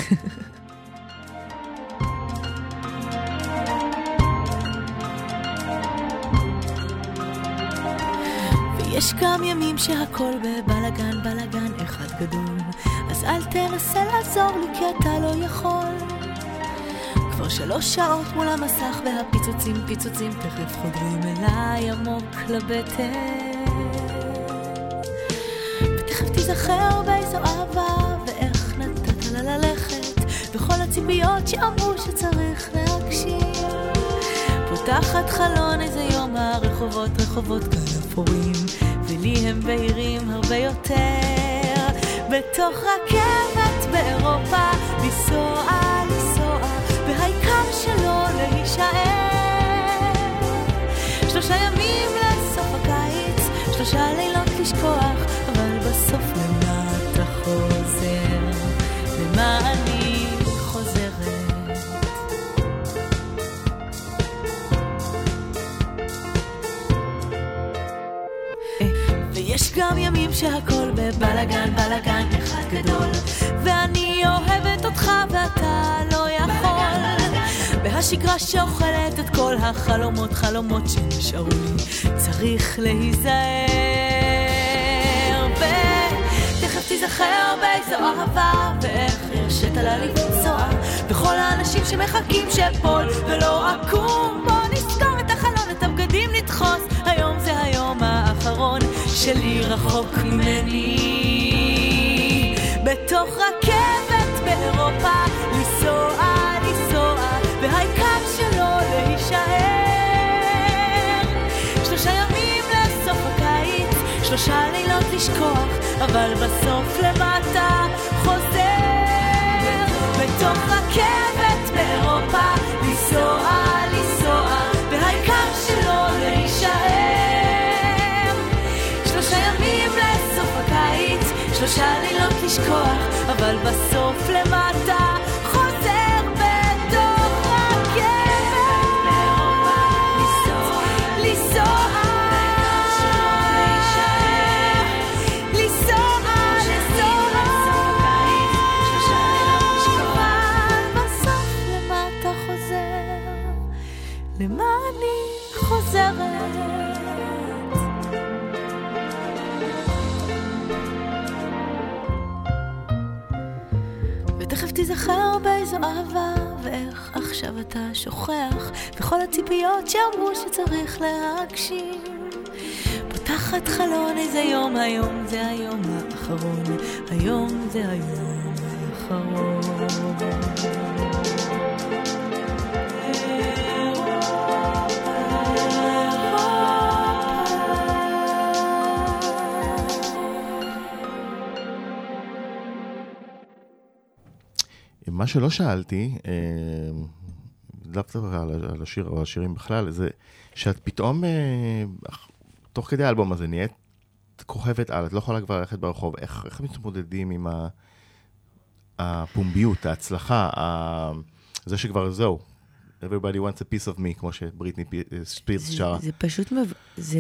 ויש גם ימים שהכל בבלאגן, בלאגן אחד גדול. אז אל תנסה לעזור לי כי אתה לא יכול. כבר שלוש שעות מול המסך והפיצוצים פיצוצים תכף חודרים אליי עמוק לבטן. ותכף תיזכר באיזו אהבה ואיך נתת לה ללכת וכל הציפיות שאמרו שצריך להגשים. פותחת חלון איזה יום הרחובות רחובות כאן אפורים ולי הם בהירים הרבה יותר. בתוך רכבת באירופה ימים שהכל בבלאגן, בלאגן אחד גדול. ואני אוהבת אותך ואתה לא יכול. והשגרה שאוכלת את כל החלומות, חלומות שנשארו. לי צריך להיזהר. ותכף תיזכר באיזו אהבה ואיך הרשית לה לנסוע. וכל האנשים שמחכים שאפול ולא אקום בוא נסתור את החלון, את הבגדים נדחוס. היום שלי רחוק ממני. בתוך רכבת באירופה לנסוע, לנסוע והעיקר שלא להישאר. שלושה ימים לסוף הקיץ שלושה לילות לשכוח אבל בסוף למטה חוזר. בתוך רכבת באירופה לנסוע, הקיץ שלושה לילות לשכוח אבל בסוף למטה שוכח, וכל הציפיות שאמרו שצריך להגשים. פותחת חלון איזה יום, היום זה היום האחרון, היום זה היום האחרון. מה שלא שאלתי, אה, לאו דווקא על השיר או השירים בכלל, זה שאת פתאום, אה, תוך כדי האלבום הזה, נהיית כוכבת על, את לא יכולה כבר ללכת ברחוב. איך, איך מתמודדים עם ה- הפומביות, ההצלחה, ה- זה שכבר זהו, everybody wants a piece of me, כמו שבריטני פי- ספירס שרה. זה פשוט, מב... זה...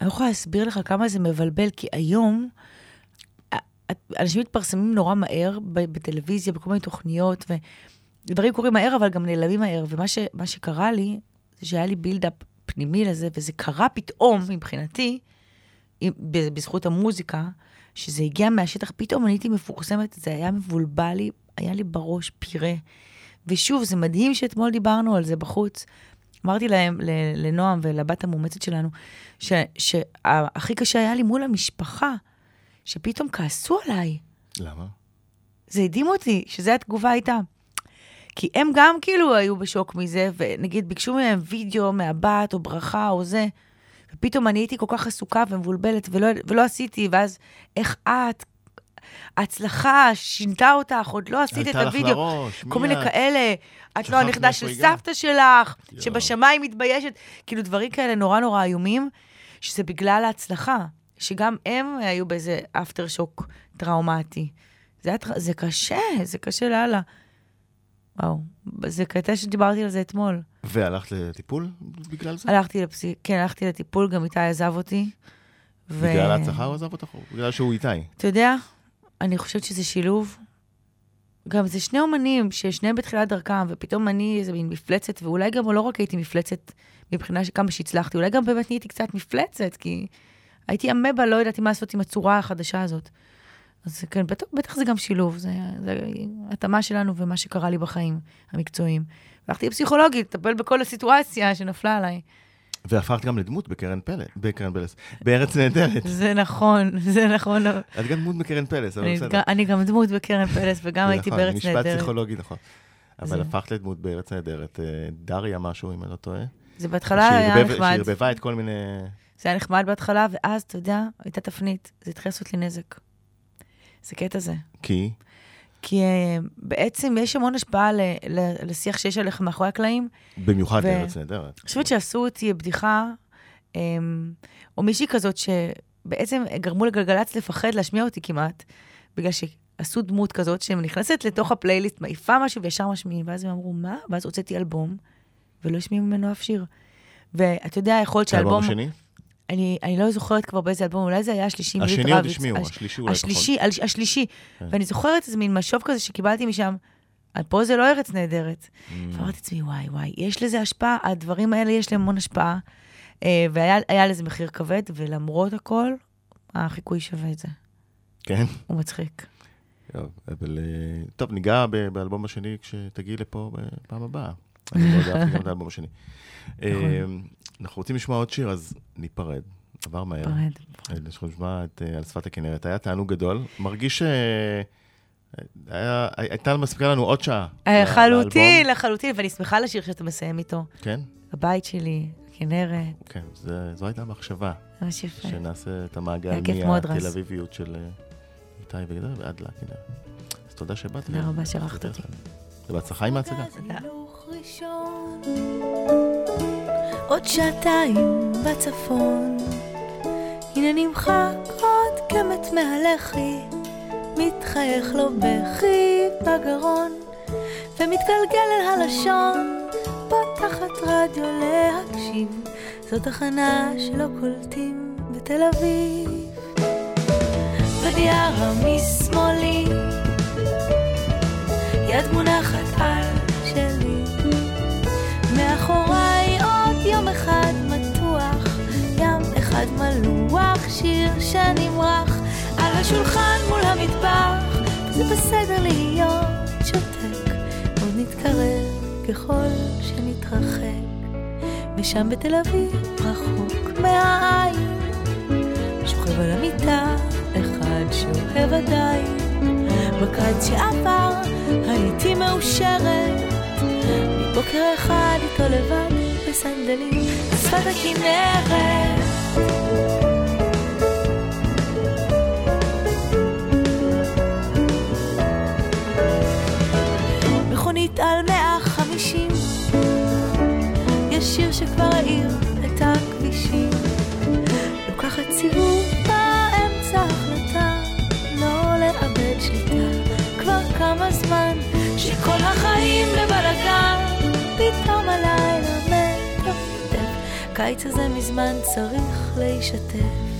אני לא יכולה להסביר לך כמה זה מבלבל, כי היום א- אנשים מתפרסמים נורא מהר בטלוויזיה, בכל מיני תוכניות, ודברים קורים מהר, אבל גם נעלמים מהר. ומה ש... שקרה לי, זה שהיה לי בילדאפ פנימי לזה, וזה קרה פתאום, מבחינתי, בזכות המוזיקה, שזה הגיע מהשטח, פתאום אני הייתי מפורסמת, זה היה מבולבל לי, היה לי בראש פירה. ושוב, זה מדהים שאתמול דיברנו על זה בחוץ. אמרתי להם, לנועם ולבת המאומצת שלנו, שהכי קשה היה לי מול המשפחה, שפתאום כעסו עליי. למה? זה הדהים אותי, שזו התגובה הייתה. כי הם גם כאילו היו בשוק מזה, ונגיד ביקשו מהם וידאו מהבת או ברכה או זה, ופתאום אני הייתי כל כך עסוקה ומבולבלת ולא, ולא עשיתי, ואז איך את, ההצלחה שינתה אותך, עוד לא עשית את הוידאו. לראש, כל מי מיני את? כאלה, את לא הנכדה של הגעת. סבתא שלך, יואו. שבשמיים מתביישת, כאילו דברים כאלה נורא נורא איומים, שזה בגלל ההצלחה, שגם הם היו באיזה אפטר שוק טראומטי. זה, זה קשה, זה קשה לאללה. וואו, זה קטע שדיברתי על זה אתמול. והלכת לטיפול בגלל זה? הלכתי לפסיק, כן, הלכתי לטיפול, גם איתי עזב אותי. ו- בגלל ההצלחה הוא עזב אותך? או בגלל שהוא איתי? אתה יודע, אני חושבת שזה שילוב. גם זה שני אומנים ששניהם בתחילת דרכם, ופתאום אני איזה מין מפלצת, ואולי גם לא רק הייתי מפלצת מבחינה שכמה שהצלחתי, אולי גם באמת נהייתי קצת מפלצת, כי הייתי אמבה, לא ידעתי מה לעשות עם הצורה החדשה הזאת. אז כן, בטח, בטח זה גם שילוב, זה, זה התאמה שלנו ומה שקרה לי בחיים המקצועיים. הלכתי לפסיכולוגית, לטפל בכל הסיטואציה שנפלה עליי. והפכת גם לדמות בקרן פלס, בקרן פלס, בארץ נהדרת. זה נכון, זה נכון. את גם דמות בקרן פלס, אבל בסדר. אני גם דמות בקרן פלס, וגם הייתי נכון, בארץ משפט נהדרת. פסיכולוגי, נכון. אבל הפכת לדמות בארץ נהדרת. אה, דריה משהו, אם אני לא טועה. זה בהתחלה היה נחמד. שערבבה את כל מיני... זה היה נחמד בהתחלה, ואז, אתה יודע, הייתה תפנית. זה התחיל לעשות לי נזק. זה קטע זה. כי? כי אה, בעצם יש המון השפעה ל- ל- לשיח שיש עליך מאחורי הקלעים. במיוחד בארץ נהדרת. אני חושבת שעשו אותי בדיחה, אמ, או מישהי כזאת שבעצם גרמו לגלגלצ לפחד להשמיע אותי כמעט, בגלל שעשו דמות כזאת שנכנסת לתוך הפלייליסט, מעיפה משהו וישר משמיעים, ואז הם אמרו, מה? ואז הוצאתי אלבום, ולא השמיעו ממנו אף שיר. ואתה יודע, יכול להיות שאלבום... השני? אני, אני לא זוכרת כבר באיזה אלבום, אולי זה היה השלישי. עם השני עוד. השמיעו, הש- השלישי אולי פחות. השלישי, הש- השלישי. כן. ואני זוכרת איזה מין משוב כזה שקיבלתי משם, "אה, פה זה לא ארץ נהדרת. Mm. ואמרתי לעצמי, וואי, וואי, יש לזה השפעה, הדברים האלה יש להם המון השפעה. אה, והיה היה לזה מחיר כבד, ולמרות הכל, החיקוי שווה את זה. כן. הוא מצחיק. טוב, אבל... אה, טוב, ניגע באלבום השני כשתגיעי לפה בפעם הבאה. <laughs> אני מאוד אהבתי גם את האלבום השני. אה. אנחנו רוצים לשמוע עוד שיר, אז ניפרד. עבר מהר. פרד. אה, אנחנו נשמע את אה, על שפת הכנרת. היה תענוג גדול. מרגיש ש... היה- הייתה מספיקה לנו עוד שעה. לחלוטין. לחלוטין, ואני שמחה על השיר שאתה מסיים איתו. כן, הבית שלי, הכנרת, כן, זה- זו הייתה המחשבה, ממש יפה. שנעשה את המעגל. מהתל אביביות של אה, איתי וגדר ועד לכנרת. אז תודה שבאת. תודה רבה שערכת אותי. ובהצלחה עם ההצגה. ראשון, עוד שעתיים בצפון, הנה נמחק עוד קמת מהלחי, מתחייך לו בכי בגרון, ומתגלגל אל הלשון, פותחת רדיו להקשיב, זו תחנה שלא קולטים בתל אביב. ודיארה משמאלי יד מונחת מלוח, שיר שנמרח על השולחן מול המטבח. זה בסדר להיות שותק, עוד נתקרב ככל שנתרחק. ושם בתל אביב, רחוק מהעין, שוכב על המיטה אחד שאוהב עדיין. בקיץ שעבר הייתי מאושרת מבוקר אחד איתו לבד בסנדלים על שפת הכנרת על 150 יש שיר שכבר האיר את הכבישים. לוקחת סיבוב באמצע החלטה לא לאבד שליטה. כבר כמה זמן שכל החיים בבלאגן פתאום הלילה מטפטף. קיץ הזה מזמן צריך להישטף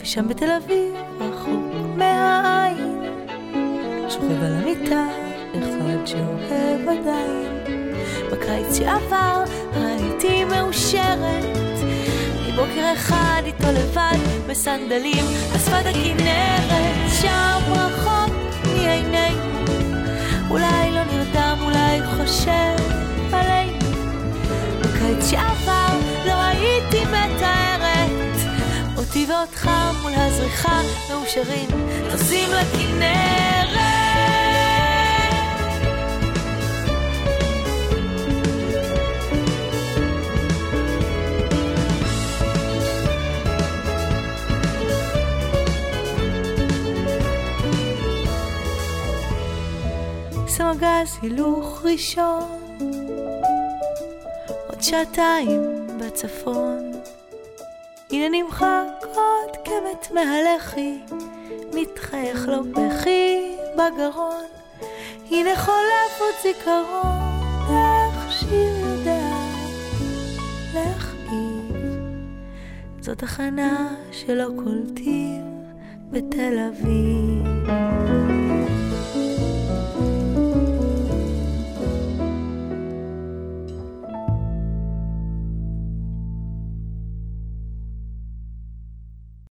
ושם בתל אביב רחוק מהעין שוכב על המיטה אחד שאוהב עדיין. בקיץ שעבר הייתי מאושרת. מבוקר אחד איתו לבד בסנדלים שפת הכנרת. שם רחוק מעינינו אולי לא נרדם, אולי חושב עלינו בקיץ שעבר לא הייתי מתארת. אותי ואותך מול הזריחה מאושרים. נוסעים לכנרת שם הגז הילוך ראשון. עוד שעתיים בצפון. הנה נמחק עוד קמת מהלחי מתחייך לו בכי בגרון. הנה חולף עוד זיכרון לך שיר יודע להכאיב זו תחנה שלא קולטים בתל אביב